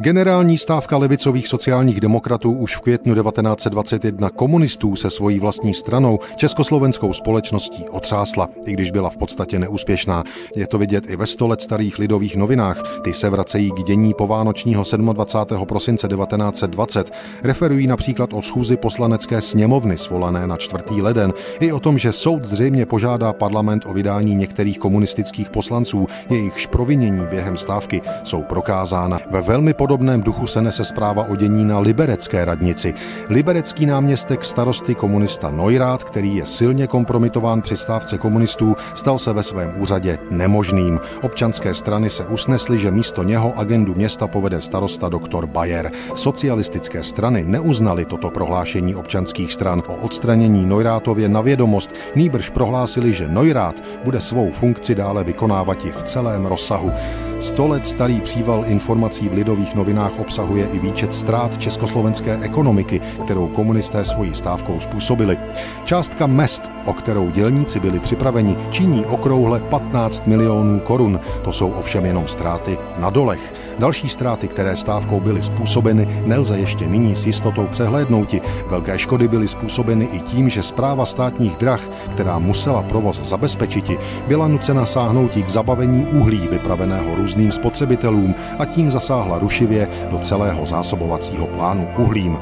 Generální stávka levicových sociálních demokratů už v květnu 1921 komunistů se svojí vlastní stranou československou společností otřásla, i když byla v podstatě neúspěšná. Je to vidět i ve sto let starých lidových novinách. Ty se vracejí k dění povánočního 27. prosince 1920. Referují například o schůzi poslanecké sněmovny svolané na 4. leden i o tom, že soud zřejmě požádá parlament o vydání některých komunistických poslanců, jejichž provinění během stávky jsou prokázána. Ve velmi podobném duchu se nese zpráva o dění na liberecké radnici. Liberecký náměstek starosty komunista Neurát, který je silně kompromitován při stávce komunistů, stal se ve svém úřadě nemožným. Občanské strany se usnesly, že místo něho agendu města povede starosta doktor Bayer. Socialistické strany neuznali toto prohlášení občanských stran o odstranění Neurátově na vědomost, nýbrž prohlásili, že Neurát bude svou funkci dále vykonávat i v celém rozsahu. Sto let starý příval informací v lidových novinách obsahuje i výčet ztrát československé ekonomiky, kterou komunisté svojí stávkou způsobili. Částka mest, o kterou dělníci byli připraveni, činí okrouhle 15 milionů korun. To jsou ovšem jenom ztráty na dolech. Další ztráty, které stávkou byly způsobeny, nelze ještě nyní s jistotou přehlédnouti. Velké škody byly způsobeny i tím, že zpráva státních drah, která musela provoz zabezpečit, byla nucena sáhnout k zabavení uhlí vypraveného různým spotřebitelům a tím zasáhla rušivě do celého zásobovacího plánu uhlím.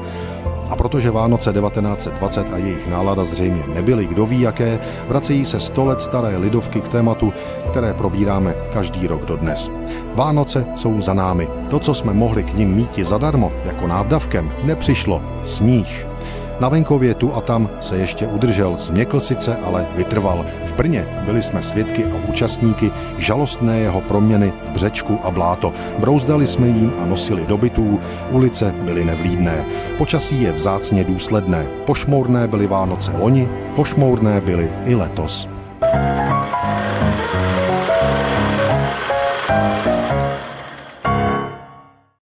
A protože Vánoce 1920 a jejich nálada zřejmě nebyly kdo ví jaké, vracejí se sto let staré lidovky k tématu, které probíráme každý rok dodnes. Vánoce jsou za námi. To, co jsme mohli k nim míti zadarmo, jako návdavkem, nepřišlo. Sníh. Na venkově tu a tam se ještě udržel, změkl sice, ale vytrval. Brně byli jsme svědky a účastníky žalostné jeho proměny v břečku a bláto. Brouzdali jsme jim a nosili dobytů, ulice byly nevlídné. Počasí je vzácně důsledné. Pošmourné byly Vánoce loni, pošmourné byly i letos. thank you